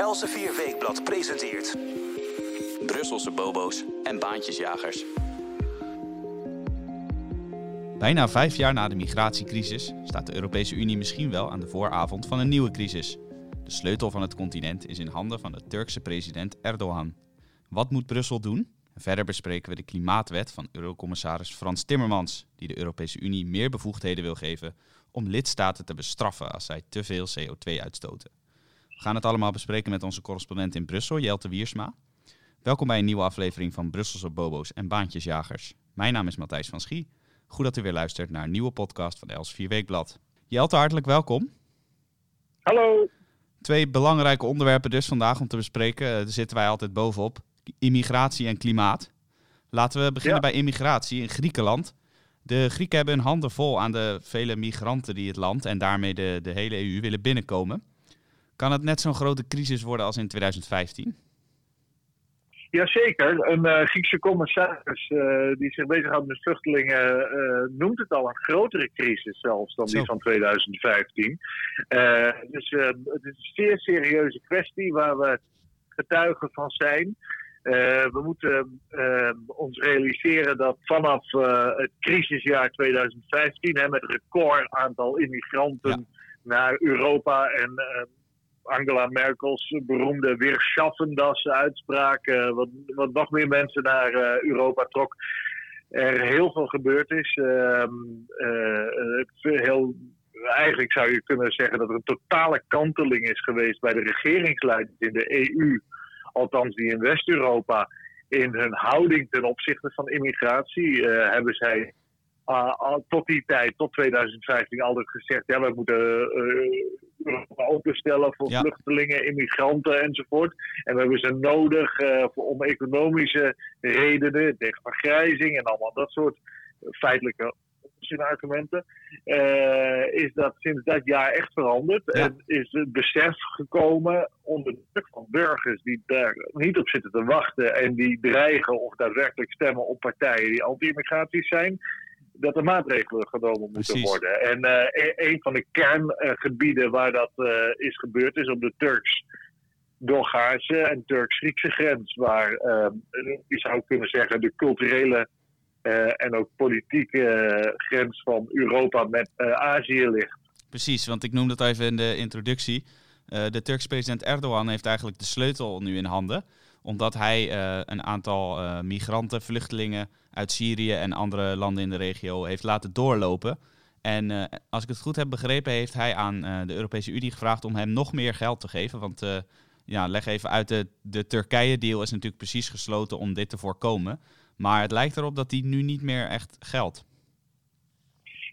Elsevier Weekblad presenteert... Brusselse bobo's en baantjesjagers. Bijna vijf jaar na de migratiecrisis staat de Europese Unie misschien wel aan de vooravond van een nieuwe crisis. De sleutel van het continent is in handen van de Turkse president Erdogan. Wat moet Brussel doen? Verder bespreken we de klimaatwet van Eurocommissaris Frans Timmermans, die de Europese Unie meer bevoegdheden wil geven om lidstaten te bestraffen als zij te veel CO2 uitstoten. We gaan het allemaal bespreken met onze correspondent in Brussel, Jelte Wiersma. Welkom bij een nieuwe aflevering van Brusselse Bobo's en Baantjesjagers. Mijn naam is Matthijs van Schie. Goed dat u weer luistert naar een nieuwe podcast van Els 4 Weekblad. Jelte, hartelijk welkom. Hallo. Twee belangrijke onderwerpen dus vandaag om te bespreken. Daar zitten wij altijd bovenop. Immigratie en klimaat. Laten we beginnen bij immigratie in Griekenland. De Grieken hebben hun handen vol aan de vele migranten die het land en daarmee de, de hele EU willen binnenkomen. Kan het net zo'n grote crisis worden als in 2015? Jazeker. Een uh, Griekse commissaris uh, die zich bezighoudt met vluchtelingen uh, noemt het al een grotere crisis zelfs dan Zo. die van 2015. dus het is een zeer serieuze kwestie waar we getuigen van zijn. we moeten ons realiseren dat vanaf het crisisjaar 2015, hè, met een record aantal immigranten ja. naar Europa en Angela Merkels beroemde weer schaffendas uitspraak, uh, wat, wat nog meer mensen naar uh, Europa trok, er heel veel gebeurd is. Uh, heel, eigenlijk zou je kunnen zeggen dat er een totale kanteling is geweest bij de regeringsleiders in de EU, althans die in West-Europa, in hun houding ten opzichte van immigratie. hebben zij uh, tot die tijd, tot 2015, altijd gezegd: ja, we moeten uh, openstellen voor ja. vluchtelingen, immigranten enzovoort. En we hebben ze nodig uh, voor, om economische redenen, tegen vergrijzing en allemaal dat soort feitelijke argumenten. is dat sinds dat jaar echt veranderd. Ja. En is het besef gekomen onder de druk van burgers die daar niet op zitten te wachten en die dreigen of daadwerkelijk stemmen op partijen die anti-immigratie zijn dat er maatregelen genomen moeten Precies. worden. En uh, een van de kerngebieden waar dat uh, is gebeurd is op de Turks. Bulgaarse en Turks-Griekse grens, waar uh, je zou kunnen zeggen de culturele en ook politieke grens van Europa met Azië ligt. Precies, want ik noemde het even in de introductie. de Turks president Erdogan heeft eigenlijk de sleutel nu in handen omdat hij uh, een aantal uh, migranten, vluchtelingen uit Syrië en andere landen in de regio heeft laten doorlopen. En uh, als ik het goed heb begrepen, heeft hij aan de Europese Unie gevraagd om hem nog meer geld te geven. Want ja, leg even uit, de, de Turkije-deal is natuurlijk precies gesloten om dit te voorkomen. Maar het lijkt erop dat die nu niet meer echt geldt.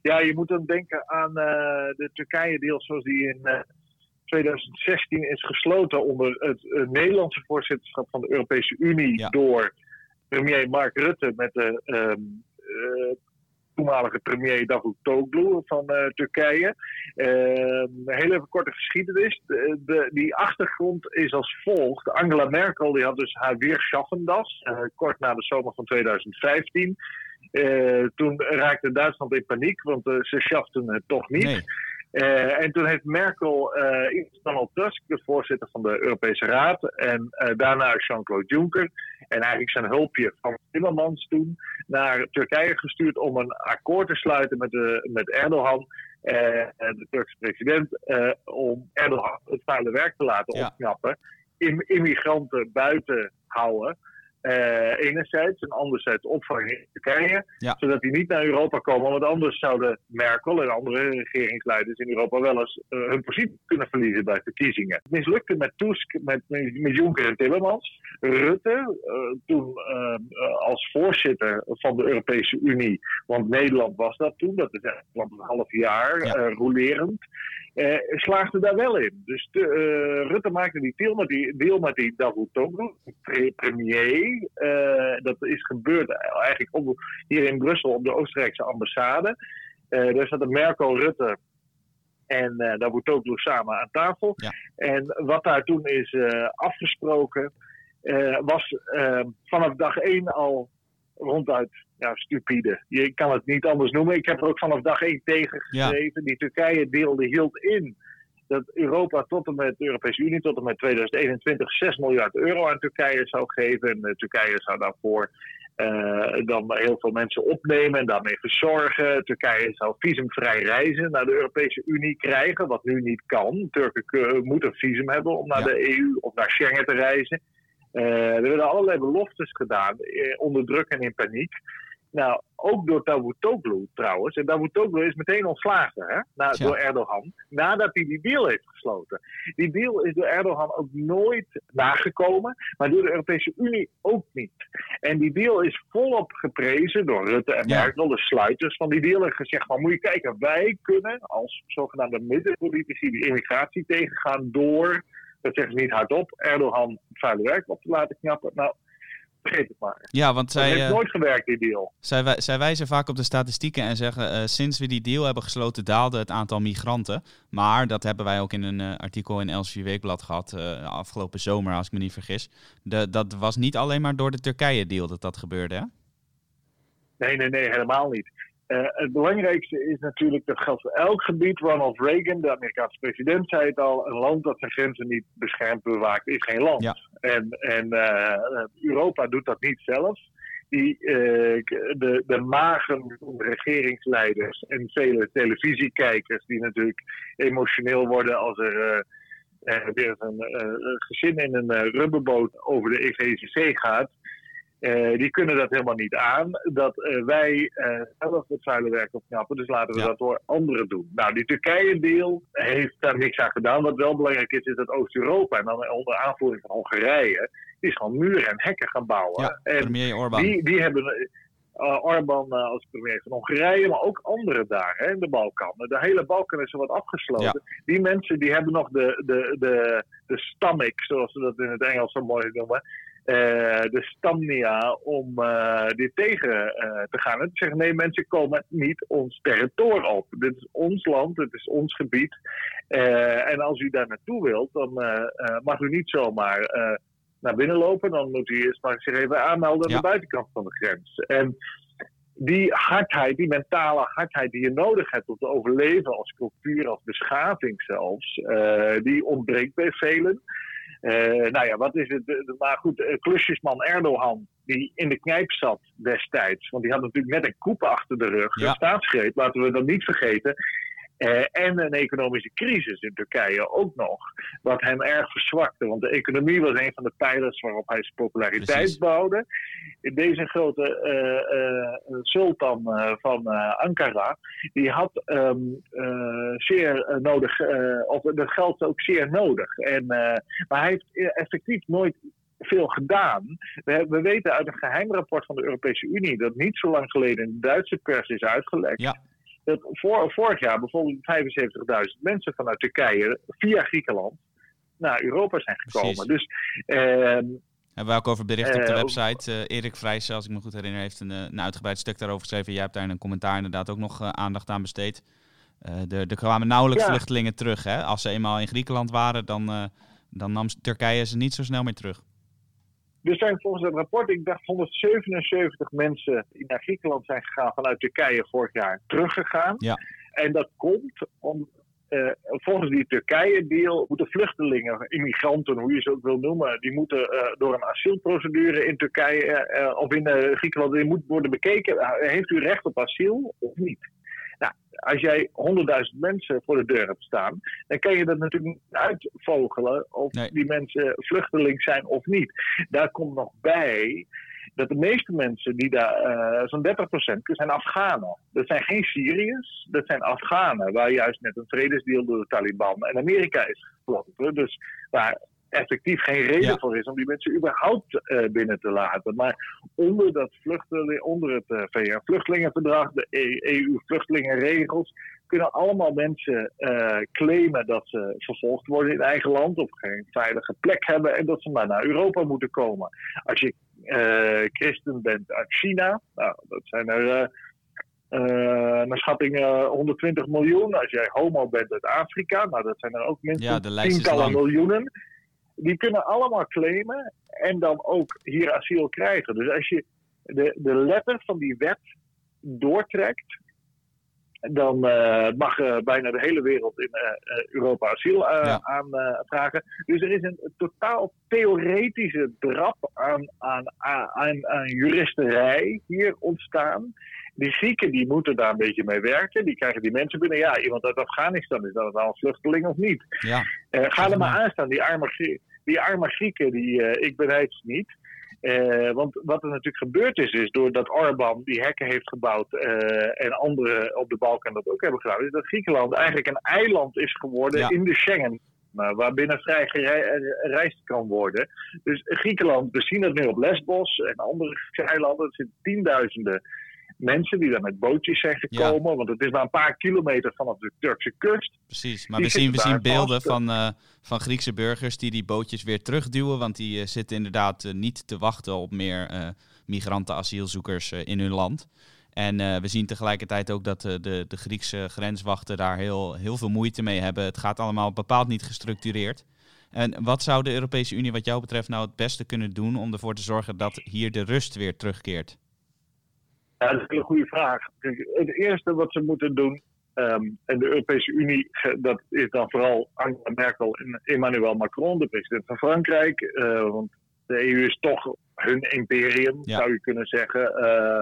Ja, je moet dan denken aan de Turkije-deal zoals die in 2016 is gesloten onder het, het Nederlandse voorzitterschap van de Europese Unie ja. door premier Mark Rutte met de um, uh, toenmalige premier Davutoglu van uh, Turkije. Uh, een hele even korte geschiedenis. De, de, die achtergrond is als volgt. Angela Merkel die had dus haar weerschaffendas, uh, kort na de zomer van 2015. toen raakte Duitsland in paniek, want ze schaften het toch niet. Nee. Uh, en toen heeft Merkel uh, Donald Tusk, de voorzitter van de Europese Raad, en uh, daarna Jean-Claude Juncker, en eigenlijk zijn hulpje van Timmermans toen, naar Turkije gestuurd om een akkoord te sluiten met, de, met Erdogan, de Turkse president, om Erdogan het vuile werk te laten Ja. opknappen, im immigranten buiten houden. Uh, enerzijds en anderzijds opvangen in Turkije, Ja. zodat die niet naar Europa komen. Want anders zouden Merkel en andere regeringsleiders in Europa wel eens uh, hun positie kunnen verliezen bij verkiezingen. Het mislukte met Tusk, met, met Juncker en Timmermans. Rutte, uh, toen als voorzitter van de Europese Unie, want Nederland was dat toen, dat is eigenlijk een half jaar Ja. rolerend. Uh, slaagde daar wel in. Dus de, uh, Rutte maakte die deal met die, deal met die Davutoglu, pre premier. Uh, dat is gebeurd eigenlijk op, hier in Brussel op de Oostenrijkse ambassade. daar zaten Merkel, Rutte en uh, Davutoglu samen aan tafel. Ja. En wat daar toen is afgesproken, was vanaf dag één al ronduit ja, stupide. Je kan het niet anders noemen. Ik heb er ook vanaf dag één tegen geschreven. Ja. Die Turkije deelde hield in dat Europa tot en met de Europese Unie tot en met 2021 6 miljard euro aan Turkije zou geven. En Turkije zou daarvoor uh, dan heel veel mensen opnemen en daarmee verzorgen. Turkije zou visumvrij reizen naar de Europese Unie krijgen, wat nu niet kan. Turken moeten een visum hebben om naar de EU of naar Schengen te reizen. Uh, er werden allerlei beloftes gedaan, eh, onder druk en in paniek. Nou, ook door Davutoglu trouwens. En Davutoglu is meteen ontslagen hè, na, door Erdogan. Nadat hij die deal heeft gesloten. Die deal is door Erdogan ook nooit nagekomen. Maar door de Europese Unie ook niet. En die deal is volop geprezen door Rutte en Merkel, de sluiters van die deal. En gezegd: maar moet je kijken, wij kunnen als zogenaamde middenpolitici die immigratie tegengaan door. Dat zeggen ze niet hardop. Erdogan het vuile werk op te laten knappen. Nou, vergeet het maar. Ja, want zij, heeft uh, nooit gewerkt, die deal. Zij, zij wijzen vaak op de statistieken en zeggen... Uh, sinds we die deal hebben gesloten daalde het aantal migranten. Maar dat hebben wij ook in een uh, artikel in Elsevier Weekblad gehad... afgelopen zomer, als ik me niet vergis. De, dat was niet alleen maar door de Turkije-deal dat dat gebeurde, hè? Nee, nee, nee, helemaal niet. Uh, het belangrijkste is natuurlijk, dat geldt voor elk gebied. Ronald Reagan, de Amerikaanse president, zei het al: een land dat zijn grenzen niet beschermt, bewaakt, is geen land. Ja. En, en uh, Europa doet dat niet zelf. Die, uh, de, de magen van de regeringsleiders en vele televisiekijkers, die natuurlijk emotioneel worden als er weer een gezin in een rubberboot over de EVCC gaat. Uh, die kunnen dat helemaal niet aan. Dat uh, wij uh, zelf het vuile werk opknappen. Dus laten we dat door anderen doen. Nou, die Turkije-deal heeft daar niks aan gedaan. Wat wel belangrijk is, is dat Oost-Europa, en dan onder aanvoering van Hongarije, die is gewoon muren en hekken gaan bouwen. Ja, en premier Orbán. Die, die hebben. Orbán als premier van Hongarije, maar ook anderen daar hè, in de Balkan. De hele Balkan is er wat afgesloten. Die mensen die hebben nog de, de, de, de stomach, zoals ze dat in het Engels zo mooi noemen. Eh, de stamnia om uh, dit tegen uh, te gaan. En te zeggen: nee, mensen komen niet ons territorium op. Dit is ons land, dit is ons gebied. en als u daar naartoe wilt, dan mag u niet zomaar naar binnen lopen. Dan moet u eerst maar zich even aanmelden aan de buitenkant van de grens. En die hardheid, die mentale hardheid die je nodig hebt om te overleven als cultuur, als beschaving zelfs, die ontbreekt bij velen. Uh, nou ja, wat is het? Maar goed, uh, klusjesman Erdogan, die in de knijp zat destijds. Want die had natuurlijk net een koep achter de rug. Ja. Een staatsgreep, laten we dat niet vergeten. Uh, en een economische crisis in Turkije ook nog. Wat hem erg verzwakte. Want de economie was een van de pijlers waarop hij zijn populariteit Precies. bouwde. Deze grote uh, uh, sultan van Ankara, die had um, zeer nodig, of dat geld ook zeer nodig. En, maar hij heeft effectief nooit veel gedaan. We, we, weten uit een geheim rapport van de Europese Unie dat niet zo lang geleden in de Duitse pers is uitgelekt. Ja dat voor, vorig jaar bijvoorbeeld 75.000 mensen vanuit Turkije via Griekenland naar Europa zijn gekomen. Precies. Dus, uh, hebben we ook over bericht op de uh, website. Uh, Erik Vrijs, als ik me goed herinner, heeft een, een uitgebreid stuk daarover geschreven. Jij hebt daar in een commentaar inderdaad ook nog aandacht aan besteed. er, er kwamen nauwelijks ja. vluchtelingen terug. Hè? Als ze eenmaal in Griekenland waren, dan, dan nam Turkije ze niet zo snel meer terug. Er zijn volgens het rapport, ik dacht 177 mensen die naar Griekenland zijn gegaan vanuit Turkije vorig jaar teruggegaan. Ja. En dat komt om, uh, volgens die Turkije-deal moeten vluchtelingen, immigranten, hoe je ze ook wil noemen, die moeten uh, door een asielprocedure in Turkije uh, of in Griekenland, die moet worden bekeken. heeft u recht op asiel of niet? Nou, als jij 100.000 mensen voor de deur hebt staan, dan kan je dat natuurlijk niet uitvogelen of nee. die mensen vluchteling zijn of niet. Daar komt nog bij dat de meeste mensen die daar, uh, zo'n 30% zijn Afghanen. Dat zijn geen Syriërs, dat zijn Afghanen, waar juist net een vredesdeal door de Taliban en Amerika is gesloten. Dus waar effectief geen reden ja. voor is om die mensen überhaupt uh, binnen te laten. Maar onder, dat vluchteling, onder het uh, VN-vluchtelingenverdrag, de EU-vluchtelingenregels, kunnen allemaal mensen uh, claimen dat ze vervolgd worden in eigen land of geen veilige plek hebben en dat ze maar naar Europa moeten komen. Als je christen bent uit China, nou, dat zijn er. Uh, naar schatting uh, 120 miljoen. Als jij homo bent uit Afrika, nou dat zijn er ook minstens ja, tientallen miljoenen die kunnen allemaal claimen en dan ook hier asiel krijgen. Dus als je de, de letter van die wet doortrekt, dan mag bijna de hele wereld in Europa asiel aanvragen. Dus er is een, totaal theoretische drap aan, aan, aan, aan juristerij hier ontstaan die Grieken die moeten daar een beetje mee werken. Die krijgen die mensen binnen. Ja, iemand uit Afghanistan, is dat wel een vluchteling of niet? Ja. Uh, ga er maar aan staan. Die arme, die arme Grieken, die, uh, ik bereid ze niet. Uh, want wat er natuurlijk gebeurd is, is doordat Orbán die hekken heeft gebouwd en anderen op de Balkan dat ook hebben gedaan, is dat Griekenland eigenlijk een eiland is geworden in de Schengen. Waarbinnen vrij gereisd kan worden. Dus Griekenland, we zien dat nu op Lesbos en andere eilanden. Er zitten tienduizenden mensen die daar met bootjes zijn gekomen. Want het is maar een paar kilometer vanaf de Turkse kust. Precies, maar we zien, we zien beelden van, uh, van Griekse burgers die die bootjes weer terugduwen. Want die uh, zitten inderdaad uh, niet te wachten op meer migranten, asielzoekers in hun land. En we zien tegelijkertijd ook dat de, de Griekse grenswachten daar heel, heel veel moeite mee hebben. Het gaat allemaal bepaald niet gestructureerd. En wat zou de Europese Unie wat jou betreft nou het beste kunnen doen om ervoor te zorgen dat hier de rust weer terugkeert? Ja, dat is een hele goede vraag. Het eerste wat ze moeten doen, ehm, en de Europese Unie, dat is dan vooral Angela Merkel en Emmanuel Macron, de president van Frankrijk. Uh, want de EU is toch hun imperium, zou je kunnen zeggen. Uh,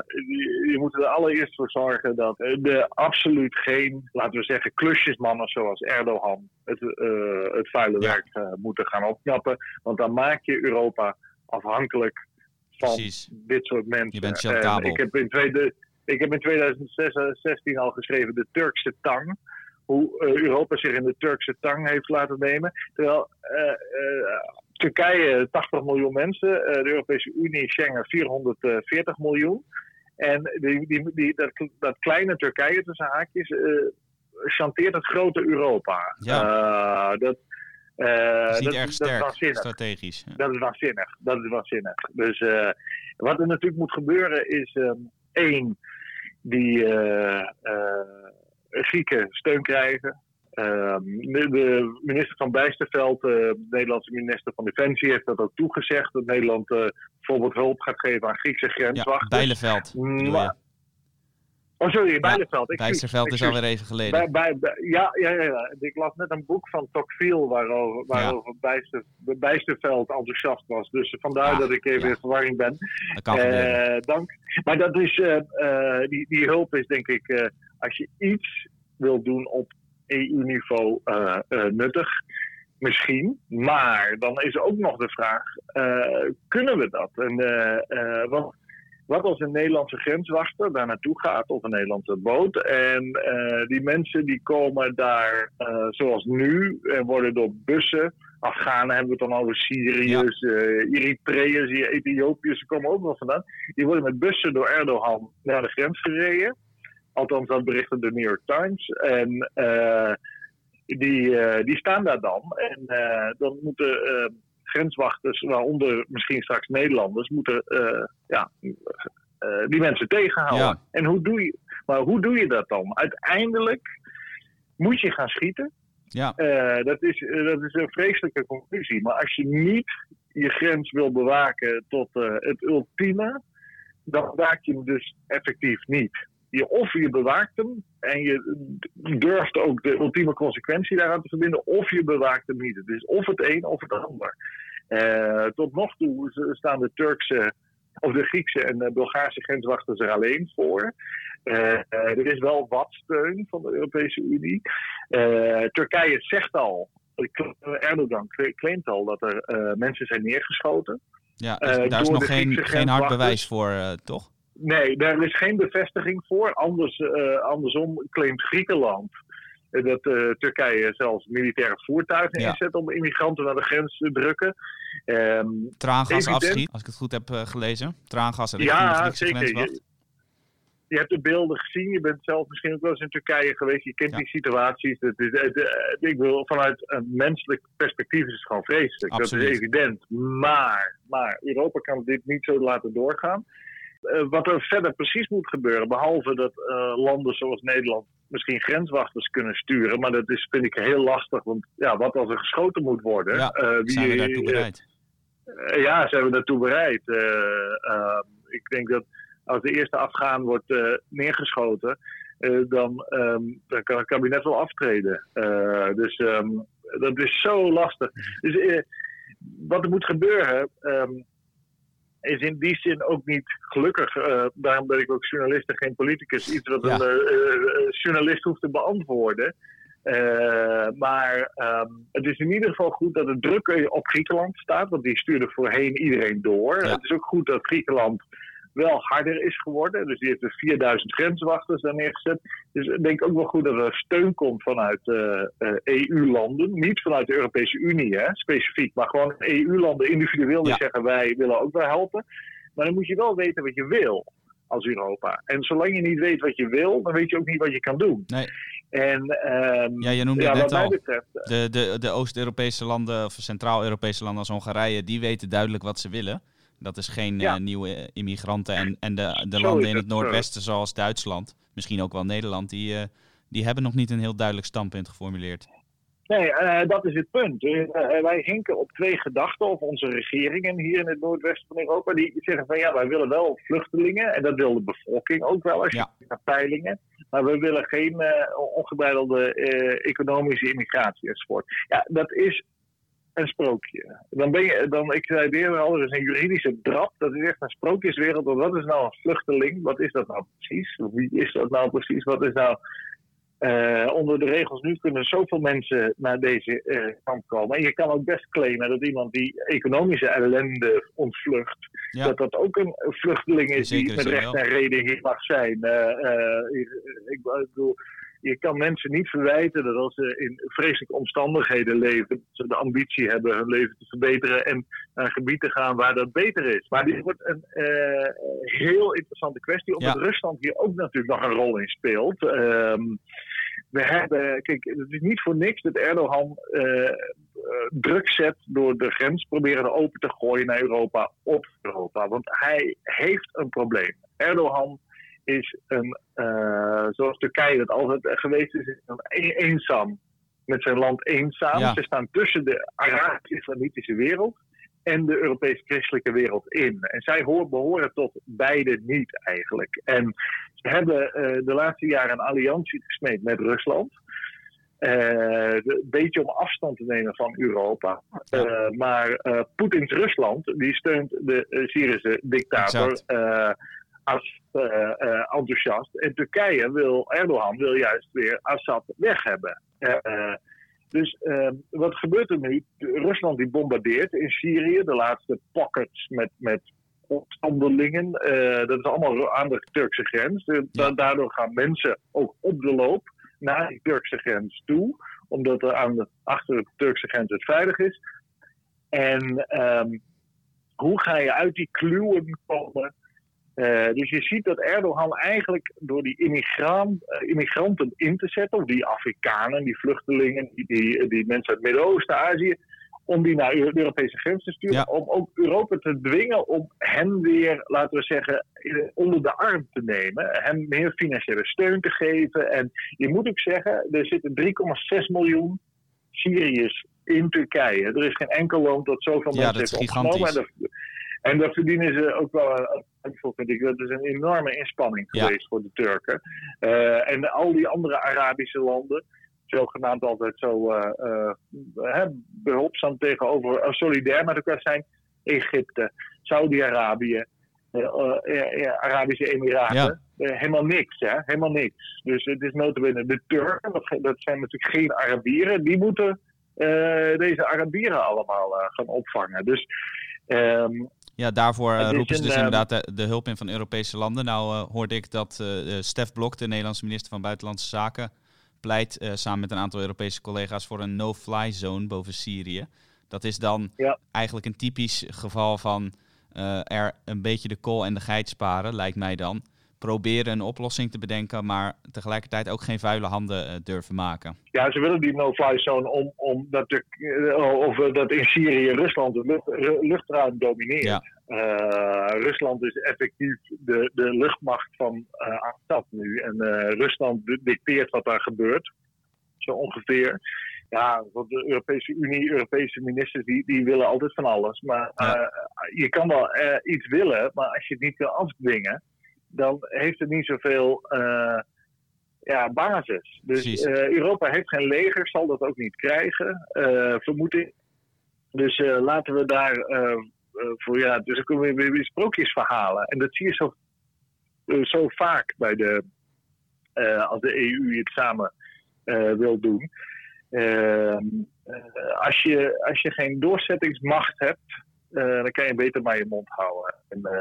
je, moet er allereerst voor zorgen dat er absoluut geen, laten we zeggen, klusjesmannen zoals Erdogan het, uh, het vuile werk moeten gaan opknappen. Want dan maak je Europa afhankelijk van dit soort mensen. Je bent en ik, heb in tweede, ik heb in 2016 al geschreven de Turkse tang. Hoe uh, Europa zich in de Turkse tang heeft laten nemen. Terwijl uh, uh, Turkije 80 miljoen mensen, de Europese Unie, Schengen 440 miljoen. En die, die, die, dat, dat kleine Turkije tussen haakjes chanteert het grote Europa. Ja. dat, uh, dat is niet erg sterk, strategisch. Dat is waanzinnig. Dat is waanzinnig. Dus uh, wat er natuurlijk moet gebeuren is um, één, die uh, Grieken steun krijgen. Ehm, de, de, minister van Bijsterveld, de Nederlandse minister van Defensie, heeft dat ook toegezegd. Dat Nederland bijvoorbeeld hulp gaat geven aan Griekse grenswachten. Ja, Bijleveld. Oh, sorry, Bijleveld. Ja, Bijsterveld is alweer even geleden. Bij, bij, ja, ja, ja, ik las net een boek van Tocqueville waarover, waarover ja. Bijster, Bijsterveld enthousiast was. Dus vandaar dat ik even in verwarring ben. Dat kan uh, dank. Maar dat is, uh, uh, die, die hulp is denk ik, als je iets wil doen op EU-niveau nuttig. Misschien, maar dan is ook nog de vraag: kunnen we dat? En, want wat als een Nederlandse grenswachter daar naartoe gaat, of een Nederlandse boot. En uh, die mensen die komen daar, uh, zoals nu, en worden door bussen. Afghanen hebben we het dan over Syriërs, ja. uh, Eritreërs, Ethiopiërs, ze komen ook nog vandaan. Die worden met bussen door Erdogan naar de grens gereden. Althans, dat berichten de New York Times. En die, die staan daar dan. En dan moeten grenswachters, waaronder misschien straks Nederlanders, moeten uh, ja, uh, die mensen tegenhouden. En hoe doe je, maar hoe doe je dat dan? Uiteindelijk moet je gaan schieten. Ja. Uh, dat, is, dat is een vreselijke conclusie. Maar als je niet je grens wil bewaken tot het ultieme, dan bewaak je hem dus effectief niet. Je, of je bewaakt hem en je durft ook de ultieme consequentie daaraan te verbinden, of je bewaakt hem niet. Het is of het een of het ander. Uh, tot nog toe staan de Turkse, of de Griekse en de Bulgaarse grenswachters er alleen voor. Uh, er is wel wat steun van de Europese Unie. Turkije zegt al, Erdogan claimt al dat er mensen zijn neergeschoten. Ja, dus daar is nog geen, geen hard bewijs voor, toch? Nee, daar is geen bevestiging voor. Anders, andersom claimt Griekenland dat uh, Turkije zelfs militaire voertuigen inzet om immigranten naar de grens te drukken. Um, Traangas afschiet, als ik het goed heb uh, gelezen. Traangas en Ja, zeker. Je, hebt de beelden gezien. Je bent zelf misschien ook wel eens in Turkije geweest. Je kent die situaties. Het is, het, eh, ik wil, vanuit een menselijk perspectief is het gewoon vreselijk. Absoluut. Dat is evident. Maar, maar Europa kan dit niet zo laten doorgaan. Uh, wat er verder precies moet gebeuren, behalve dat uh, landen zoals Nederland misschien grenswachters kunnen sturen. Maar dat is, vind ik heel lastig. Want ja, wat als er geschoten moet worden? Ja, uh, wie, zijn we daartoe bereid? Uh, ja, zijn we daartoe bereid? Uh, ik denk dat als de eerste Afghaan wordt neergeschoten, dan, ehm, dan kan het kabinet wel aftreden. dus ehm, dat is zo lastig. Dus wat er moet gebeuren. Ehm, is in die zin ook niet gelukkig. daarom ben ik ook journalist en geen politicus. Iets wat een journalist hoeft te beantwoorden. Uh, maar um, het is in ieder geval goed dat de druk op Griekenland staat, want die stuurde voorheen iedereen door. Het is ook goed dat Griekenland wel harder is geworden. Dus die heeft er 4000 grenswachters daar neergezet. Dus ik denk ook wel goed dat er steun komt vanuit uh, uh, EU-landen. Niet vanuit de Europese Unie hè, specifiek, maar gewoon EU-landen individueel die zeggen wij willen ook wel helpen. Maar dan moet je wel weten wat je wil als Europa. En zolang je niet weet wat je wil, dan weet je ook niet wat je kan doen. Nee. En, um, ja, je noemde ja, net al, betreft, eh, de, de, de Oost-Europese landen of Centraal-Europese landen als Hongarije, die weten duidelijk wat ze willen. Dat is geen uh, nieuwe immigranten. En, en de, de landen in het noordwesten, zoals Duitsland, misschien ook wel Nederland, die, uh, die hebben nog niet een heel duidelijk standpunt geformuleerd. Nee, uh, dat is het punt. Wij hinken op twee gedachten, of onze regeringen hier in het noordwesten van Europa, die zeggen van ja, wij willen wel vluchtelingen, en dat wil de bevolking ook wel, als je ja. naar peilingen, maar we willen geen ongebreidelde economische immigratie enzovoort. Ja, dat is een sprookje. Dan ben je, dan, ik zei het eerder al, er is een juridische drap, dat is echt een sprookjeswereld, want wat is nou een vluchteling? Wat is dat nou precies? Wie is dat nou precies? Wat is nou uh, onder de regels nu kunnen zoveel mensen naar deze uh, kamp komen. En je kan ook best claimen dat iemand die economische ellende ontvlucht, dat dat ook een vluchteling is die met recht en reden hier mag zijn. Uh, ik, bedoel, je kan mensen niet verwijten dat als ze in vreselijke omstandigheden leven, ze de ambitie hebben hun leven te verbeteren en naar gebieden gaan waar dat beter is. Maar dit wordt een uh, heel interessante kwestie, omdat Rusland hier ook natuurlijk nog een rol in speelt. Um, we hebben, kijk, het is niet voor niks dat Erdogan uh, druk zet door de grens proberen open te gooien naar Europa op Europa. Want hij heeft een probleem. Erdogan is een, uh, zoals Turkije dat altijd geweest is, is een eenzaam. Met zijn land eenzaam. Ze staan tussen de Arabisch-Islamitische wereld en de Europese christelijke wereld in. En zij horen, behoren tot beide niet eigenlijk. En ze hebben uh, de laatste jaren een alliantie gesmeed met Rusland. Uh, een beetje om afstand te nemen van Europa. Uh, maar Poetins Rusland die steunt de Syrische dictator als enthousiast. En Turkije wil, Erdogan wil juist weer Assad weg hebben. Dus uh, wat gebeurt er nu? Rusland die bombardeert in Syrië de laatste pockets met, met opstandelingen. Uh, dat is allemaal aan de Turkse grens. Daardoor gaan mensen ook op de loop naar die Turkse grens toe. Omdat er aan de, achter de Turkse grens het veilig is. En um, hoe ga je uit die kluwen komen uh, dus je ziet dat Erdogan eigenlijk door die immigrant, uh, immigranten in te zetten, of die Afrikanen, die vluchtelingen, die, die, die mensen uit Midden-Oosten, Azië, om die naar de Europese grens te sturen, om ook Europa te dwingen om hem weer, laten we zeggen, onder de arm te nemen, hem meer financiële steun te geven. En je moet ook zeggen, er zitten 3,6 miljoen Syriërs in Turkije. Er is geen enkel land dat zoveel ja, mensen heeft opgenomen. En daar verdienen ze ook wel een vind ik. Dat is een enorme inspanning geweest voor de Turken. Uh, en al die andere Arabische landen, zogenaamd altijd zo uh, uh, behulpzaam tegenover, solidair met elkaar zijn. Egypte, Saudi-Arabië, Arabische Emiraten. helemaal niks, hè? Helemaal niks. Dus het is notabene de Turken, dat, dat zijn natuurlijk geen Arabieren, die moeten deze Arabieren allemaal gaan opvangen. Dus um, ja, daarvoor uh, roepen ze dus ehm, inderdaad de, de, hulp in van Europese landen. Nou uh, hoorde ik dat Stef Blok, de Nederlandse minister van Buitenlandse Zaken, pleit samen met een aantal Europese collega's voor een no-fly zone boven Syrië. Dat is dan eigenlijk een typisch geval van er een beetje de kool en de geit sparen, lijkt mij dan proberen een oplossing te bedenken, maar tegelijkertijd ook geen vuile handen uh, durven maken. Ja, ze willen die no-fly zone om, om dat, de, uh, of dat in Syrië Rusland het lucht, luchtruim domineert. Rusland is effectief de, de luchtmacht van Assad nu. En Rusland dicteert wat daar gebeurt, zo ongeveer. Ja, want de Europese Unie, Europese ministers, die, die willen altijd van alles. Maar je kan wel iets willen, maar als je het niet wil afdwingen, dan heeft het niet zoveel. Uh, ja, basis. Dus Europa heeft geen leger, zal dat ook niet krijgen, vermoed ik. Dus laten we daar voor, ja, dus dan komen we weer sprookjesverhalen. En dat zie je zo, zo vaak bij de, als de EU het samen wil doen. Ehm, als, je, als je geen doorzettingsmacht hebt, uh, dan kan je beter maar je mond houden. En, uh,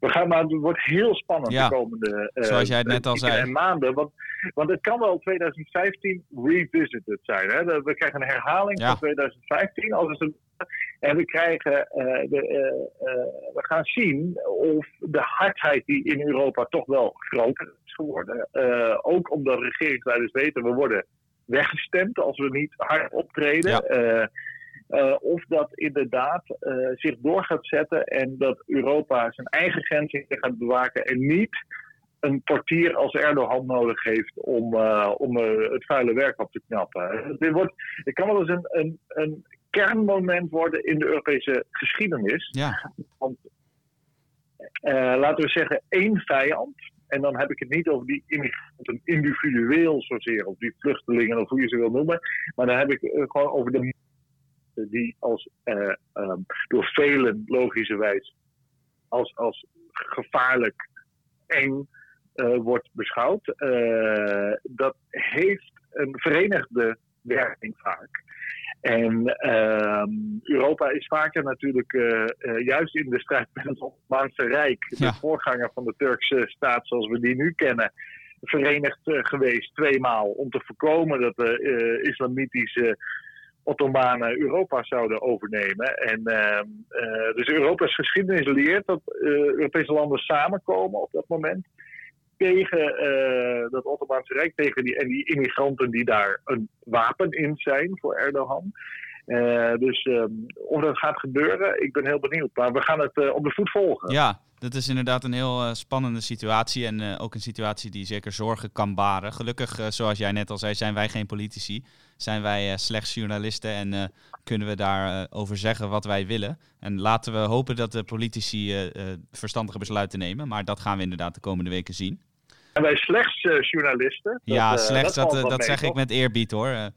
we gaan, maar het wordt heel spannend de komende Zoals jij het net al zei. En maanden. Want, want het kan wel 2015 revisited zijn. Hè? We krijgen een herhaling van 2015. Als het en we krijgen, de, we gaan zien of de hardheid die in Europa toch wel groter is geworden. ook omdat regeringsleiders weten, we worden weggestemd als we niet hard optreden. Ja. Uh, of dat inderdaad uh, zich door gaat zetten en dat Europa zijn eigen grenzen gaat bewaken en niet een portier als Erdogan nodig heeft om, uh, om het vuile werk op te knappen. Dit wordt, het kan wel eens een, een, een kernmoment worden in de Europese geschiedenis. Ja. Want laten we zeggen één vijand. En dan heb ik het niet over die immigranten individueel zozeer, of die vluchtelingen, of hoe je ze wil noemen. Maar dan heb ik gewoon over de die als, uh, um, door velen logischerwijs als, als gevaarlijk eng uh, wordt beschouwd. Uh, dat heeft een verenigde werking vaak. En ehm, Europa is vaker natuurlijk juist in de strijd met het Ottomaanse Rijk, de voorganger van de Turkse staat zoals we die nu kennen, verenigd geweest tweemaal om te voorkomen dat de islamitische Ottomanen Europa zouden overnemen. En, uh, dus Europa's geschiedenis leert dat uh, Europese landen samenkomen op dat moment tegen dat Ottomaanse Rijk, tegen die, en die immigranten die daar een wapen in zijn voor Erdogan. Dus um, of dat gaat gebeuren, ik ben heel benieuwd. Maar we gaan het op de voet volgen. Ja, dat is inderdaad een heel spannende situatie. En ook een situatie die zeker zorgen kan baren. Gelukkig, zoals jij net al zei, zijn wij geen politici zijn wij slechts journalisten en kunnen we daarover over zeggen wat wij willen. En laten we hopen dat de politici verstandige besluiten nemen. Maar dat gaan we inderdaad de komende weken zien. En wij slechts journalisten? ja, slechts, dat, dat, dat zeg ik met eerbied hoor.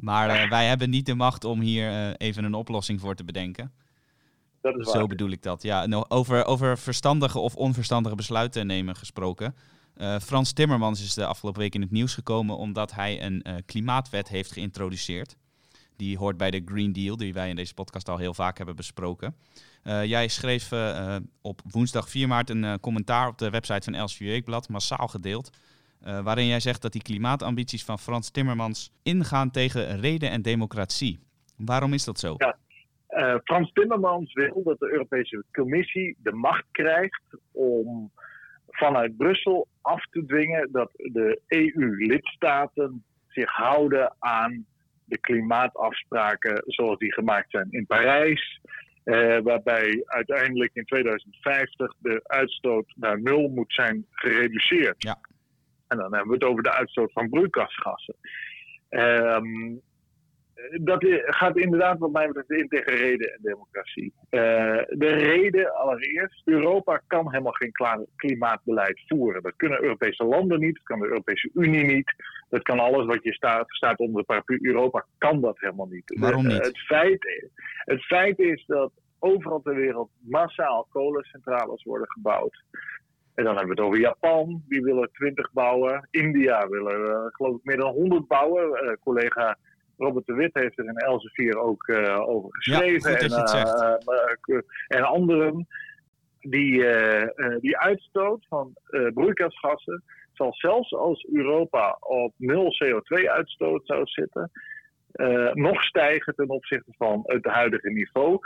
Maar wij hebben niet de macht om hier even een oplossing voor te bedenken. Dat is waar. Zo bedoel ik dat. Ja, over, over verstandige of onverstandige besluiten nemen gesproken. Uh, Frans Timmermans is de afgelopen week in het nieuws gekomen omdat hij een uh, klimaatwet heeft geïntroduceerd. Die hoort bij de Green Deal, die wij in deze podcast al heel vaak hebben besproken. Uh, jij schreef op woensdag 4 maart een commentaar op de website van Els Weekblad, massaal gedeeld. Waarin jij zegt dat die klimaatambities van Frans Timmermans ingaan tegen reden en democratie. Waarom is dat zo? Ja. Frans Timmermans wil dat de Europese Commissie de macht krijgt om vanuit Brussel af te dwingen dat de EU-lidstaten zich houden aan de klimaatafspraken zoals die gemaakt zijn in Parijs. Eh, waarbij uiteindelijk in 2050 de uitstoot naar nul moet zijn gereduceerd. Ja. En dan hebben we het over de uitstoot van broeikasgassen. Um, dat gaat inderdaad wat mij betreft in tegen reden en democratie. Uh, de reden allereerst, Europa kan helemaal geen klimaatbeleid voeren. Dat kunnen Europese landen niet, dat kan de Europese Unie niet. Dat kan alles wat je staat, staat onder de paraplu Europa, kan dat helemaal niet. Waarom niet? het, feit, het feit is dat overal ter wereld massaal kolencentrales worden gebouwd. En dan hebben we het over Japan, die willen 20 bouwen. India willen, uh, geloof ik, meer dan 100 bouwen. Uh, collega Robert de Wit heeft er in Elsevier ook uh, over geschreven. en, en anderen. Die, die uitstoot van broeikasgassen zal zelfs als Europa op nul CO2-uitstoot zou zitten, nog stijgen ten opzichte van het huidige niveau.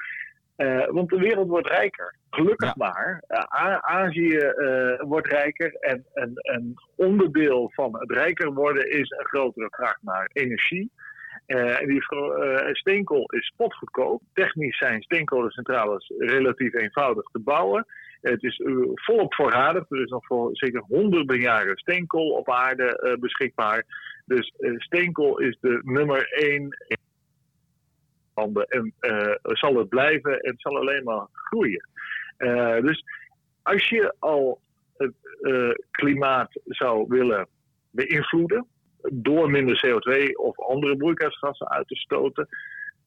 Uh, want de wereld wordt rijker. Gelukkig maar. Uh, Azië uh, wordt rijker. En een onderdeel van het rijker worden is een grotere vraag naar energie. Uh, die steenkool is spotgoedkoop. Technisch zijn steenkolencentrales relatief eenvoudig te bouwen. Het is volop voorradig. Er is nog voor zeker honderden jaren steenkool op aarde beschikbaar. Dus steenkool is de nummer één landen en zal het blijven en zal alleen maar groeien. dus als je al het klimaat zou willen beïnvloeden door minder CO2 of andere broeikasgassen uit te stoten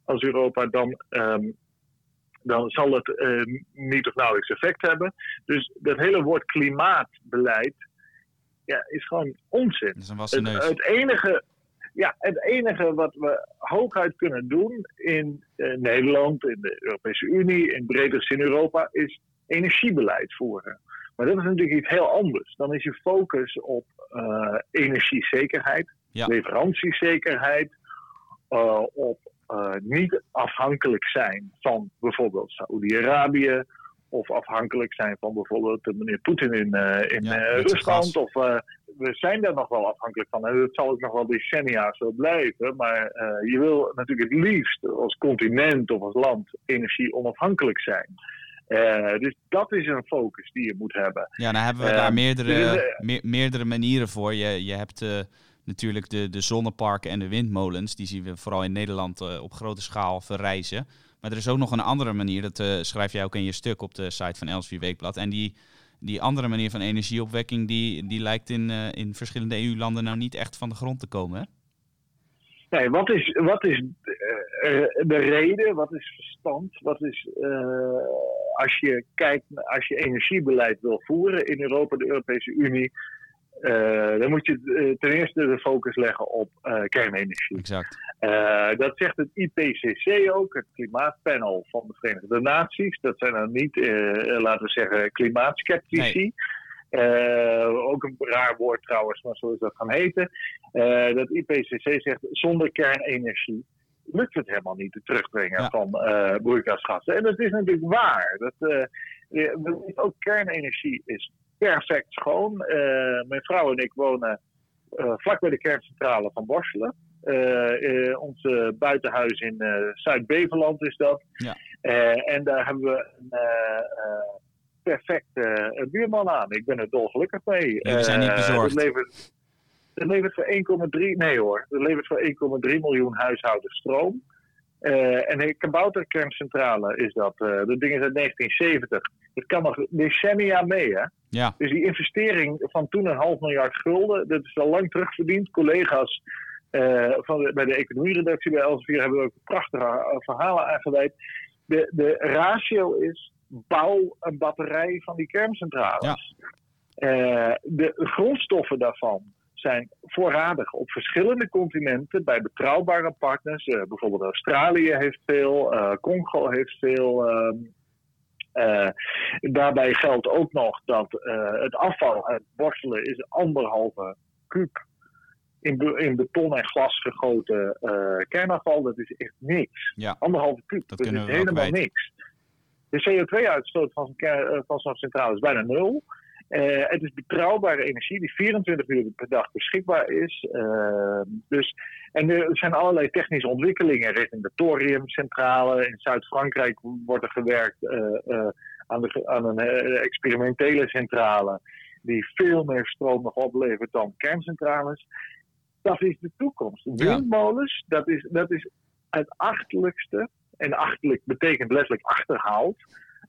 als Europa, dan, um, dan zal het uh, niet of nauwelijks effect hebben. Dus dat hele woord klimaatbeleid ja, is gewoon onzin. Is het, het, enige, ja, het enige wat we hooguit kunnen doen in uh, Nederland, in de Europese Unie, in breder zin Europa, is energiebeleid voeren. Maar dat is natuurlijk iets heel anders. Dan is je focus op uh, energiezekerheid, ja. leveranciezekerheid, uh, op niet afhankelijk zijn van bijvoorbeeld Saoedi-Arabië. Of afhankelijk zijn van bijvoorbeeld de meneer Poetin in, in ja, Rusland. Of we zijn daar nog wel afhankelijk van. En dat zal ook nog wel decennia zo blijven. Maar je wil natuurlijk het liefst als continent of als land energie onafhankelijk zijn. Uh, dus dat is een focus die je moet hebben. Ja, dan hebben we daar meerdere, me meerdere manieren voor. Je, je hebt natuurlijk de, de zonneparken en de windmolens. Die zien we vooral in Nederland op grote schaal verrijzen. Maar er is ook nog een andere manier. Dat schrijf jij ook in je stuk op de site van Elsevier Weekblad. En die, die andere manier van energieopwekking... die, die lijkt in, in verschillende EU-landen nou niet echt van de grond te komen, hè? Nee, wat is, wat is de reden? Wat is verstand? Wat is als je kijkt, als je energiebeleid wil voeren in Europa, de Europese Unie, uh, dan moet je ten eerste de focus leggen op kernenergie. Exact. Dat zegt het IPCC ook, het klimaatpanel van de Verenigde Naties. Dat zijn dan niet, laten we zeggen, klimaatskeptici. Nee. ook een raar woord trouwens, maar zo is dat gaan heten. dat IPCC zegt zonder kernenergie lukt het helemaal niet, het terugbrengen van broeikasgassen. En dat is natuurlijk waar. Dat, ook kernenergie is perfect schoon. Mijn vrouw en ik wonen vlak bij de kerncentrale van Borselen. Onze buitenhuis in Zuid-Beveland is dat. Ja. en daar hebben we een perfecte buurman aan. Ik ben er dolgelukkig mee. Ja, we zijn niet bezorgd. Dat levert voor 1,3, nee hoor, dat levert voor 1,3 miljoen huishoudens stroom. Uh, en een kabouterkerncentrale is dat. Uh, dat ding is uit 1970. Het kan nog decennia mee, hè? Ja. Dus die investering van toen een half miljard gulden, dat is al lang terugverdiend. Collega's uh, van bij de economieredactie bij Elsevier hebben ook prachtige verhalen aangeweid. De, de ratio is bouw een batterij van die kerncentrales. Ja. de grondstoffen daarvan zijn voorradig op verschillende continenten bij betrouwbare partners. Uh, bijvoorbeeld Australië heeft veel, Congo heeft veel. Uh, daarbij geldt ook nog dat het afval uit borstelen is anderhalve kuub in, be in beton en glas gegoten kernafval. Dat is echt niks. Ja. Anderhalve kuub. Dat, dat is helemaal niks. De CO2-uitstoot van zo'n centrale is bijna nul. Uh, het is betrouwbare energie die 24 uur per dag beschikbaar is. Uh, dus, en er zijn allerlei technische ontwikkelingen richting de thoriumcentrale. In Zuid-Frankrijk wordt er gewerkt uh, aan, de, aan, een experimentele centrale die veel meer stroom nog oplevert dan kerncentrales. Dat is de toekomst. Windmolens, dat, is, dat is het achterlijkste, en achterlijk betekent letterlijk achterhaald,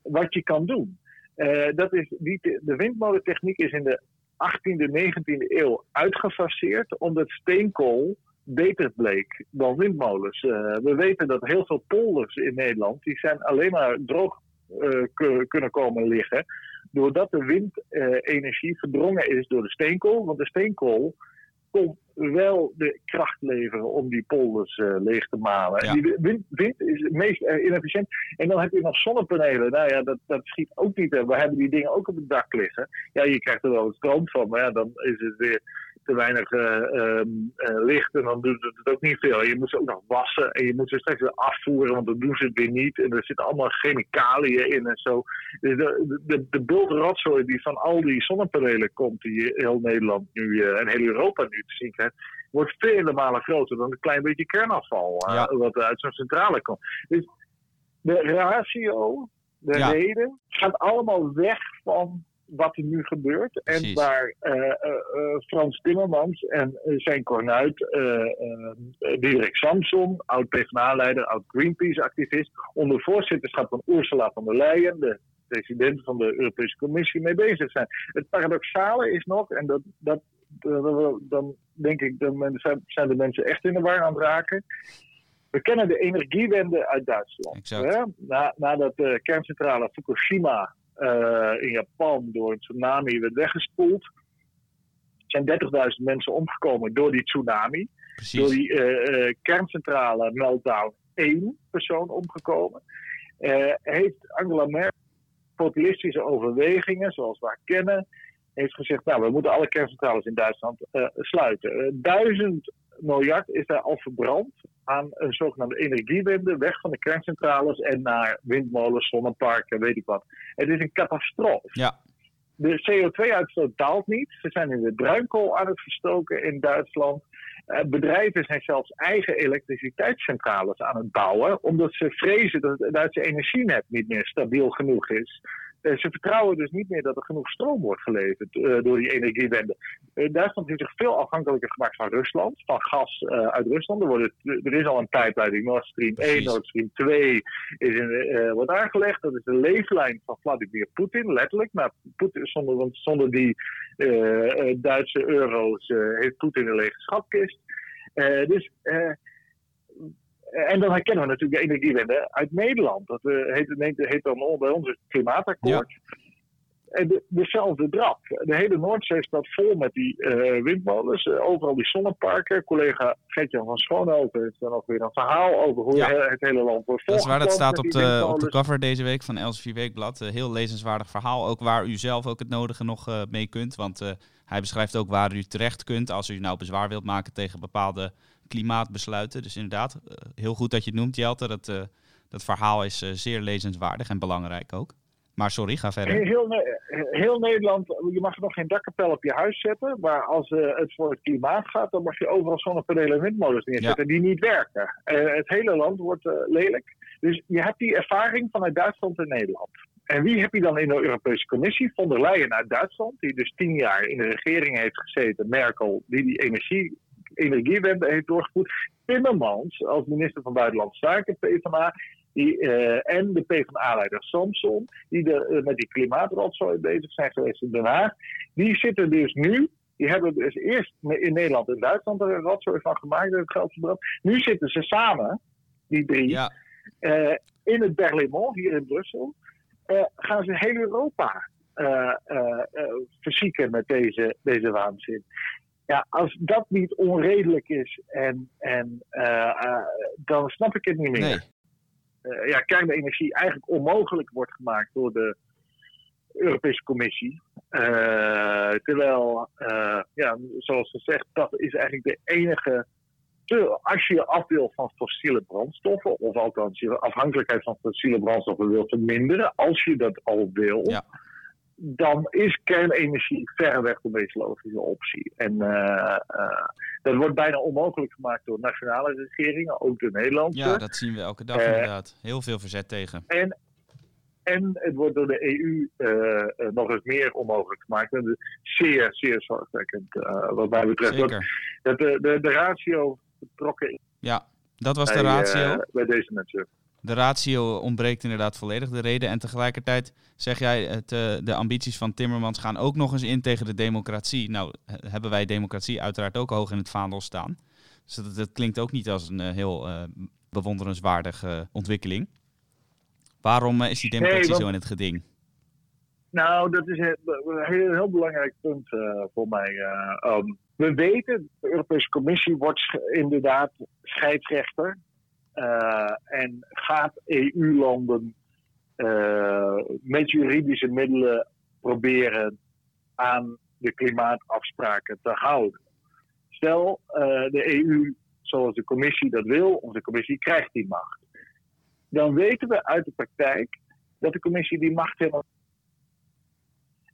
wat je kan doen. Uh, dat is, die, de windmolentechniek is in de 18e, 19e eeuw uitgefaseerd omdat steenkool beter bleek dan windmolens. Uh, we weten dat heel veel polders in Nederland, die zijn alleen maar droog uh, kunnen komen liggen, doordat de windenergie verdrongen is door de steenkool. Want de steenkool kon wel de kracht leveren om die polders uh, leeg te malen. Ja. Die wind, wind, is het meest uh, inefficiënt. En dan heb je nog zonnepanelen. Nou ja, dat, dat schiet ook niet. We hebben die dingen ook op het dak liggen. Ja, je krijgt er wel stroom van, maar ja, dan is het weer te weinig uh, licht en dan doet het ook niet veel. Je moet ze ook nog wassen en je moet ze straks weer afvoeren, want dan doen ze het weer niet. En er zitten allemaal chemicaliën in en zo. Dus de, de, de bultrotzooi die van al die zonnepanelen komt, die heel Nederland nu uh, en heel Europa nu te zien krijgt, wordt vele malen groter dan een klein beetje kernafval ja. wat uit zo'n centrale komt. Dus de ratio, de reden, gaat allemaal weg van wat er nu gebeurt. En waar uh, uh, Frans Timmermans en zijn kornuit, Diederik Samson, oud PvdA-leider, oud Greenpeace-activist, onder voorzitterschap van Ursula von der Leyen, de presidenten van de Europese Commissie mee bezig zijn. Het paradoxale is nog, en dat, dat, dan denk ik, dan zijn de mensen echt in de war aan het raken. We kennen de energiewende uit Duitsland. Hè? Na, nadat de kerncentrale Fukushima in Japan door een tsunami werd weggespoeld, zijn 30.000 mensen omgekomen door die tsunami. Precies. Door die uh, kerncentrale meltdown één persoon omgekomen. heeft Angela Merkel populistische overwegingen, zoals we haar kennen, heeft gezegd, nou, we moeten alle kerncentrales in Duitsland sluiten. duizend miljard is daar al verbrand aan een zogenaamde energiewende, weg van de kerncentrales en naar windmolens, zonneparken, weet ik wat. Het is een catastrofe. Ja. De CO2-uitstoot daalt niet. Ze zijn in de bruinkool aan het verstoken in Duitsland. Uh, bedrijven zijn zelfs eigen elektriciteitscentrales aan het bouwen, omdat ze vrezen dat het Duitse energienet niet meer stabiel genoeg is. Eh, ze vertrouwen dus niet meer dat er genoeg stroom wordt geleverd uh, door die energiewende. Uh, Duitsland heeft zich veel afhankelijker gemaakt van Rusland, van gas uit Rusland. Er, wordt, er, is al een pijpleiding, Nord Stream 1, Nord Stream 2 is in, wordt aangelegd. Dat is de leeflijn van Vladimir Poetin, letterlijk. Maar Putin, zonder, want zonder die Duitse euro's heeft Poetin een lege schatkist. dus en dan herkennen we natuurlijk de energiewende uit Nederland. Dat uh, heet, heet dan bij ons het klimaatakkoord. En de, dezelfde drap. De hele Noordzee staat vol met die uh, windmolens. Uh, overal die zonneparken. Collega Gertjan van Schoonhoven heeft dan ook weer een verhaal over hoe het hele land wordt Dat is waar, dat staat op de, op de cover deze week van Elsevier Weekblad. heel lezenswaardig verhaal. Ook waar u zelf ook het nodige nog mee kunt. Want hij beschrijft ook waar u terecht kunt als u nou bezwaar wilt maken tegen bepaalde klimaatbesluiten. Dus inderdaad, eh, heel goed dat je het noemt, Jelte. Dat, uh, dat verhaal is uh, zeer lezenswaardig en belangrijk ook. Maar sorry, ga verder. Heel, heel, Nederland, je mag nog geen dakkapel op je huis zetten. Maar als het voor het klimaat gaat, dan mag je overal zonnepanelen en windmolens neerzetten die niet werken. het hele land wordt lelijk. Dus je hebt die ervaring vanuit Duitsland en Nederland. En wie heb je dan in de Europese Commissie? Von der Leyen uit Duitsland, die dus tien jaar in de regering heeft gezeten. Merkel, die die energie energiewende heeft doorgevoerd. Timmermans als minister van Buitenlandse Zaken, PvdA, die, uh, en de PvdA-leider Samson, die de, uh, met die klimaatrotzooi bezig zijn geweest in Den Haag, die zitten dus nu, die hebben dus eerst in Nederland en Duitsland er een rotzooi van gemaakt, het geld verbrand. Nu zitten ze samen, die drie, ja. uh, in het Berlaymont, hier in Brussel, gaan ze heel Europa verzieken met deze, deze waanzin. Ja, als dat niet onredelijk is, en, en, uh, uh, dan snap ik het niet meer. Nee. Uh, ja, kernenergie eigenlijk onmogelijk wordt gemaakt door de Europese Commissie. terwijl, ja, zoals gezegd, dat is eigenlijk de enige. Als je af wil van fossiele brandstoffen, of althans je afhankelijkheid van fossiele brandstoffen wil verminderen, als je dat al wil, ja dan is kernenergie verreweg de meest logische optie. En uh, dat wordt bijna onmogelijk gemaakt door nationale regeringen, ook de Nederlandse. Ja, dat zien we elke dag inderdaad. Heel veel verzet tegen. En, en het wordt door de EU nog eens meer onmogelijk gemaakt. En zeer, zeer zorgwekkend wat mij betreft. Dat, de, de, de ratio betrokken Ja, dat was de ratio. bij deze mensen de ratio ontbreekt inderdaad volledig de reden. En tegelijkertijd zeg jij, het, uh, de ambities van Timmermans gaan ook nog eens in tegen de democratie. Nou, hebben wij democratie uiteraard ook hoog in het vaandel staan. Dus dat, dat klinkt ook niet als een uh, heel uh, bewonderenswaardige ontwikkeling. Waarom is die democratie zo in het geding? Nou, dat is een heel, heel belangrijk punt voor mij. Um, we weten, de Europese Commissie wordt inderdaad scheidsrechter en gaat EU-landen uh, met juridische middelen proberen aan de klimaatafspraken te houden. Stel, uh, de EU, zoals de commissie dat wil, of de commissie krijgt die macht. Dan weten we uit de praktijk dat de commissie die macht helemaal.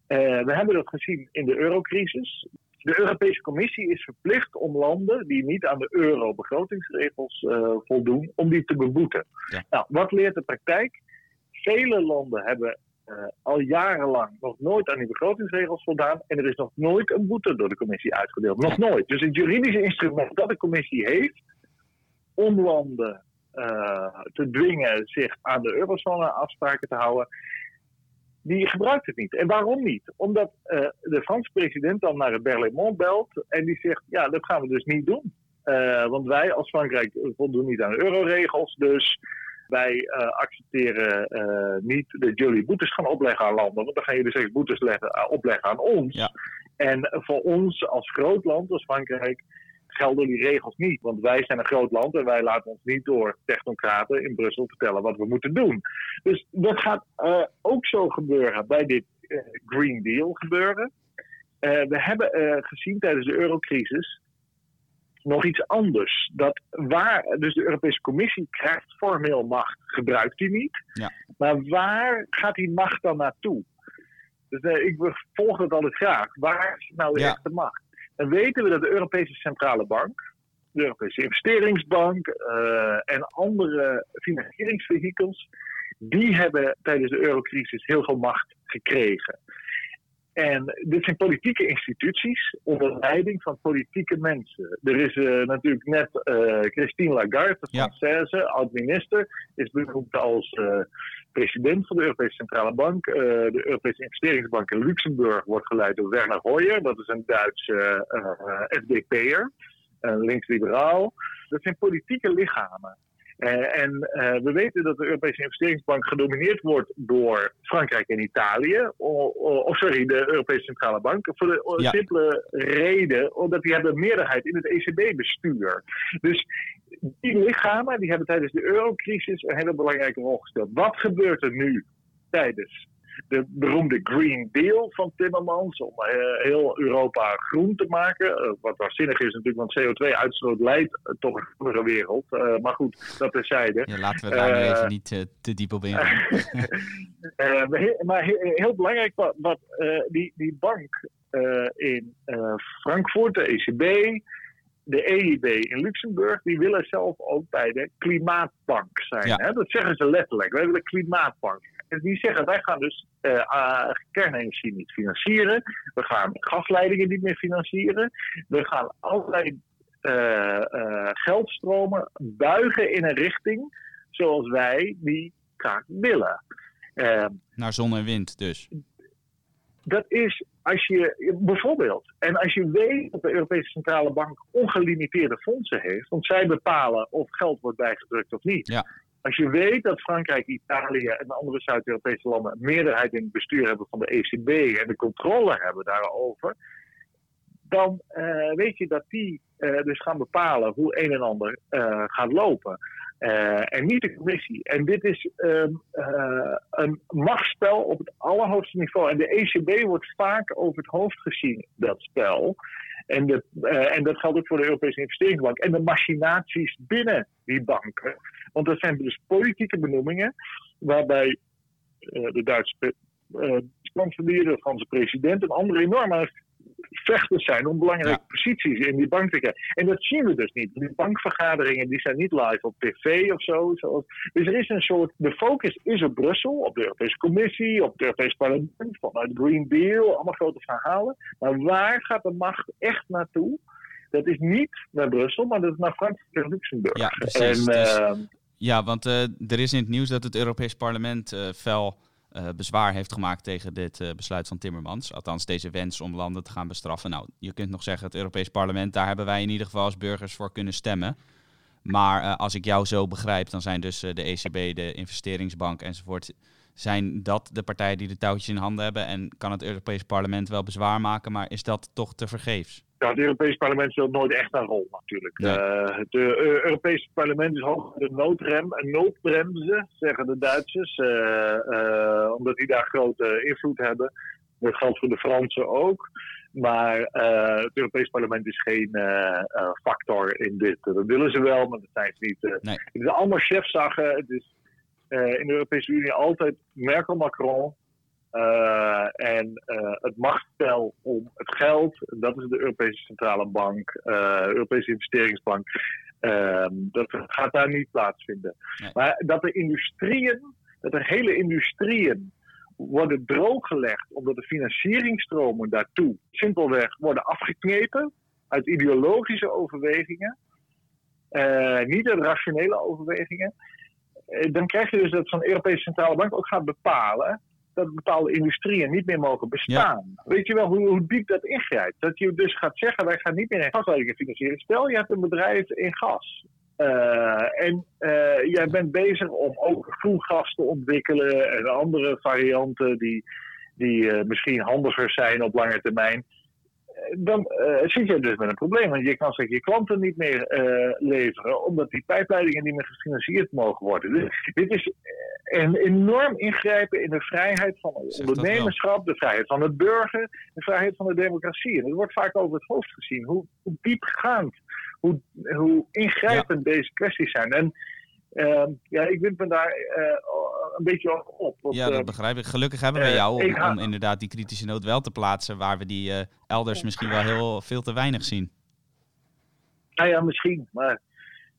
we hebben dat gezien in de eurocrisis. De Europese Commissie is verplicht om landen die niet aan de euro-begrotingsregels uh, voldoen, om die te beboeten. Nou, wat leert de praktijk? Vele landen hebben uh, al jarenlang nog nooit aan die begrotingsregels voldaan. En er is nog nooit een boete door de commissie uitgedeeld. Nog nooit. Dus het juridische instrument dat de commissie heeft om landen uh, te dwingen zich aan de eurozone afspraken te houden, die gebruikt het niet. En waarom niet? Omdat de Franse president dan naar het Berlaymont belt en die zegt, ja, dat gaan we dus niet doen. want wij als Frankrijk voldoen niet aan de euroregels, dus wij accepteren niet dat jullie boetes gaan opleggen aan landen, want dan gaan jullie steeds boetes leggen, opleggen aan ons. Ja. En voor ons als groot land, als Frankrijk, gelden die regels niet. Want wij zijn een groot land en wij laten ons niet door technocraten in Brussel vertellen wat we moeten doen. Dus dat gaat uh, ook zo gebeuren bij dit uh, Green Deal gebeuren. Uh, we hebben gezien tijdens de eurocrisis nog iets anders. Dat waar, dus de Europese Commissie krijgt formeel macht, gebruikt die niet. Ja. Maar waar gaat die macht dan naartoe? Dus ik volg het altijd graag. Waar is nou de ja. echte macht? Dan weten we dat de Europese Centrale Bank, de Europese Investeringsbank uh, en andere financieringsvehikels, die hebben tijdens de eurocrisis heel veel macht gekregen. En dit zijn politieke instituties onder leiding van politieke mensen. Er is uh, natuurlijk net uh, Christine Lagarde, de Française, ja. oud-minister, is benoemd als uh, president van de Europese Centrale Bank. de Europese Investeringsbank in Luxemburg wordt geleid door Werner Hoyer. Dat is een Duitse FDP'er, links-liberaal. Dat zijn politieke lichamen. Uh, en uh, we weten dat de Europese Investeringsbank gedomineerd wordt door Frankrijk en Italië. Of, of sorry, de Europese Centrale Bank. Voor de ja. simpele reden omdat die hebben meerderheid in het ECB-bestuur. Dus die lichamen die hebben tijdens de eurocrisis een hele belangrijke rol gespeeld. Wat gebeurt er nu tijdens de beroemde Green Deal van Timmermans. Om uh, heel Europa groen te maken. Uh, wat waanzinnig is natuurlijk, want CO2-uitstoot leidt uh, tot een andere wereld. maar goed, dat terzijde. Ja, laten we daar even niet te diep op ingaan. maar heel, heel, belangrijk, wat, wat die, die bank in Frankfurt, de ECB de EIB in Luxemburg, die willen zelf ook bij de klimaatbank zijn. Ja. Hè? Dat zeggen ze letterlijk. Wij willen klimaatbank. En die zeggen, wij gaan dus uh, kernenergie niet financieren. We gaan gasleidingen niet meer financieren. We gaan allerlei uh, geldstromen buigen in een richting zoals wij die graag willen. Naar zon en wind dus. Dat is als je bijvoorbeeld, en als je weet dat de Europese Centrale Bank ongelimiteerde fondsen heeft, want zij bepalen of geld wordt bijgedrukt of niet. Ja. Als je weet dat Frankrijk, Italië en andere Zuid-Europese landen een meerderheid in het bestuur hebben van de ECB en de controle hebben daarover, dan uh, weet je dat die uh, dus gaan bepalen hoe een en ander uh, gaat lopen. En niet de commissie. En dit is ehm, een machtsspel op het allerhoogste niveau. En de ECB wordt vaak over het hoofd gezien, dat spel. En, de, en dat geldt ook voor de Europese Investeringsbank. En de machinaties binnen die banken. Want dat zijn dus politieke benoemingen waarbij de Duitse uh, de Franse president en andere enorme vechters zijn om belangrijke posities in die bank te krijgen. En dat zien we dus niet. Die bankvergaderingen die zijn niet live op tv of zo. Zoals, dus er is een soort, de focus is op Brussel, op de Europese Commissie, op het Europees Parlement, vanuit Green Deal, allemaal grote verhalen. Maar waar gaat de macht echt naartoe? Dat is niet naar Brussel, maar dat is naar Frankrijk en Luxemburg. Ja, precies. En, dus, uh, ja, want uh, er is in het nieuws dat het Europees Parlement uh, fel uh, bezwaar heeft gemaakt tegen dit besluit van Timmermans. Althans, deze wens om landen te gaan bestraffen. Nou, je kunt nog zeggen, het Europees Parlement, daar hebben wij in ieder geval als burgers voor kunnen stemmen. Maar als ik jou zo begrijp, dan zijn dus de ECB, de investeringsbank enzovoort, zijn dat de partijen die de touwtjes in handen hebben en kan het Europees Parlement wel bezwaar maken, maar is dat toch te vergeefs? Ja, het Europese parlement speelt nooit echt een rol natuurlijk. Uh, het uh, Europese parlement is hoog de noodrem en noodbremsen, zeggen de Duitsers. Uh, omdat die daar grote invloed hebben. Dat geldt voor de Fransen ook. Maar het Europese parlement is geen factor in dit. Dat willen ze wel, maar dat zijn ze niet. Nee. Het is allemaal chefzaggen. Het is in de Europese Unie altijd Merkel-Macron. Uh, en uh, het machtsspel om het geld, dat is de Europese Centrale Bank, Europese Investeringsbank, ehm, dat gaat daar niet plaatsvinden. Maar dat er industrieën, dat er hele industrieën worden drooggelegd omdat de financieringsstromen daartoe simpelweg worden afgeknepen uit ideologische overwegingen, niet uit rationele overwegingen. Dan krijg je dus dat zo'n Europese Centrale Bank ook gaat bepalen dat bepaalde industrieën niet meer mogen bestaan. Weet je wel hoe, hoe, diep dat ingrijpt? Dat je dus gaat zeggen, wij gaan niet meer in gasleidingen financieren. Stel, je hebt een bedrijf in gas. Uh, en uh, jij bent bezig om ook groengas te ontwikkelen en andere varianten die, die uh, misschien handiger zijn op lange termijn dan uh, zit je dus met een probleem. Want je kan straks je klanten niet meer uh, leveren, omdat die pijpleidingen niet meer gefinancierd mogen worden. Dus dit is een enorm ingrijpen in de vrijheid van het ondernemerschap, de vrijheid van het burger, de vrijheid van de democratie. En het wordt vaak over het hoofd gezien. Hoe, hoe diepgaand, hoe, hoe ingrijpend ja. deze kwesties zijn. En ja, ik vind me daar een beetje op. ja, dat begrijp ik. Gelukkig hebben we jou om, om, inderdaad die kritische noot wel te plaatsen, waar we die elders misschien wel heel veel te weinig zien. Nou ja, misschien, maar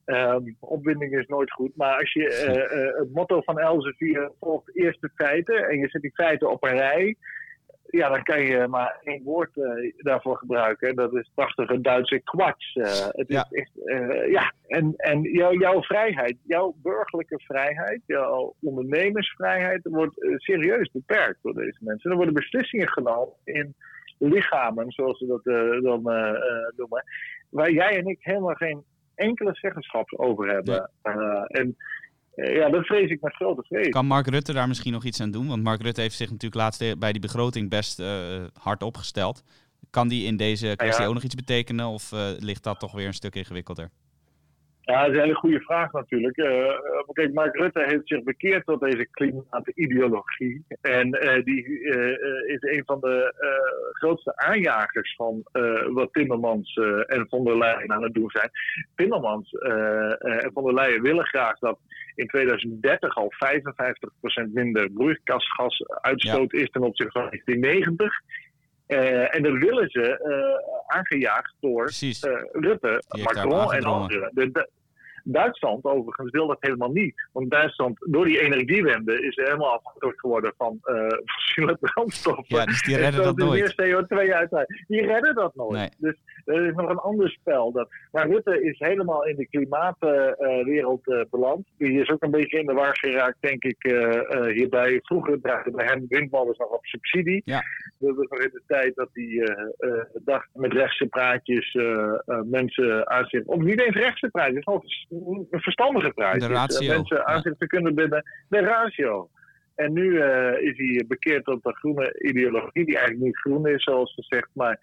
um, opwinding is nooit goed. Maar als je uh, uh, het motto van Elsevier volgt eerst de feiten en je zet die feiten op een rij, ja, dan kan je maar één woord uh, daarvoor gebruiken. Dat is prachtige Duitse kwats. Uh, het ja. is echt, uh, ja, en, en jou, jouw vrijheid, jouw burgerlijke vrijheid, jouw ondernemersvrijheid, wordt serieus beperkt door deze mensen. Er worden beslissingen genomen in lichamen, zoals ze dat dan noemen, waar jij en ik helemaal geen enkele zeggenschap over hebben. Ja. en eh, ja, dat vrees ik met grote vrees. Kan Mark Rutte daar misschien nog iets aan doen? Want Mark Rutte heeft zich natuurlijk laatst bij die begroting best uh, hard opgesteld. Kan die in deze kwestie ja. ook nog iets betekenen of uh, ligt dat toch weer een stuk ingewikkelder? Ja, dat is een hele goede vraag natuurlijk. Uh, kijk, Mark Rutte heeft zich bekeerd tot deze klimaatideologie. En uh, die uh, is een van de grootste aanjagers van wat Timmermans en von der Leyen aan het doen zijn. Timmermans en von der Leyen willen graag dat in 2030 al 55% minder broeikasgasuitstoot ja. is ten opzichte van 1990. Uh, en dat willen ze uh, aangejaagd door uh, Rutte, Macron en anderen. Duitsland overigens wil dat helemaal niet. Want Duitsland, door die energiewende, is er helemaal afhankelijk geworden van fossiele brandstoffen. Ja, dus die redden dat nooit. CO2 uit. Die redden dat nooit. Nee. Dus er is nog een ander spel. Dat, maar Rutte is helemaal in de klimaatwereld uh, beland. Die is ook een beetje in de war geraakt, denk ik, hierbij. Vroeger draaide bij hem windmolens nog op subsidie. Ja. Dat was nog in de tijd dat hij dacht met rechtse praatjes mensen aanzien. Of niet eens rechtse praatjes, een verstandige praatjes. De ratio. mensen aanzien te kunnen binnen de ratio. En nu uh, is hij bekeerd op de groene ideologie, die eigenlijk niet groen is, zoals gezegd. Maar,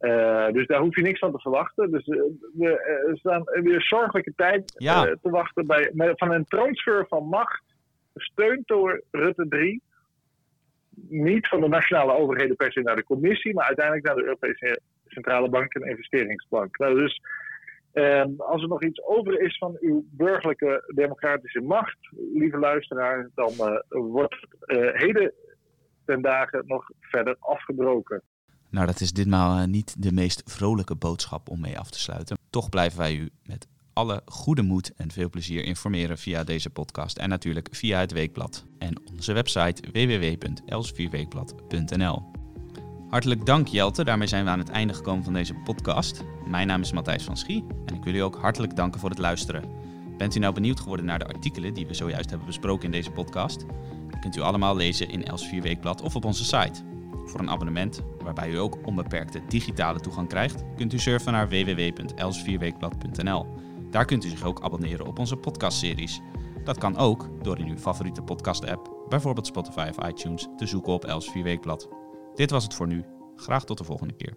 uh, dus daar hoef je niks van te verwachten. Dus uh, we staan weer zorgelijke tijd ja. te wachten bij, van een transfer van macht, gesteund door Rutte 3. Niet van de nationale overheden per se naar de commissie, maar uiteindelijk naar de Europese Centrale Bank en Investeringsbank. Nou, dus Um, als er nog iets over is van uw burgerlijke democratische macht, lieve luisteraar, dan uh, wordt uh, heden ten dagen nog verder afgebroken. Nou, dat is ditmaal uh, niet de meest vrolijke boodschap om mee af te sluiten. Toch blijven wij u met alle goede moed en veel plezier informeren via deze podcast en natuurlijk via het Weekblad en onze website www.elsvierweekblad.nl. Hartelijk dank Jelte, daarmee zijn we aan het einde gekomen van deze podcast. Mijn naam is Matthijs van Schie en ik wil u ook hartelijk danken voor het luisteren. Bent u nou benieuwd geworden naar de artikelen die we zojuist hebben besproken in deze podcast? Die kunt u allemaal lezen in Els Weekblad of op onze site. Voor een abonnement, waarbij u ook onbeperkte digitale toegang krijgt, kunt u surfen naar www.elsvierweekblad.nl. Daar kunt u zich ook abonneren op onze podcastseries. Dat kan ook door in uw favoriete podcast-app, bijvoorbeeld Spotify of iTunes, te zoeken op Els Weekblad. Dit was het voor nu. Graag tot de volgende keer.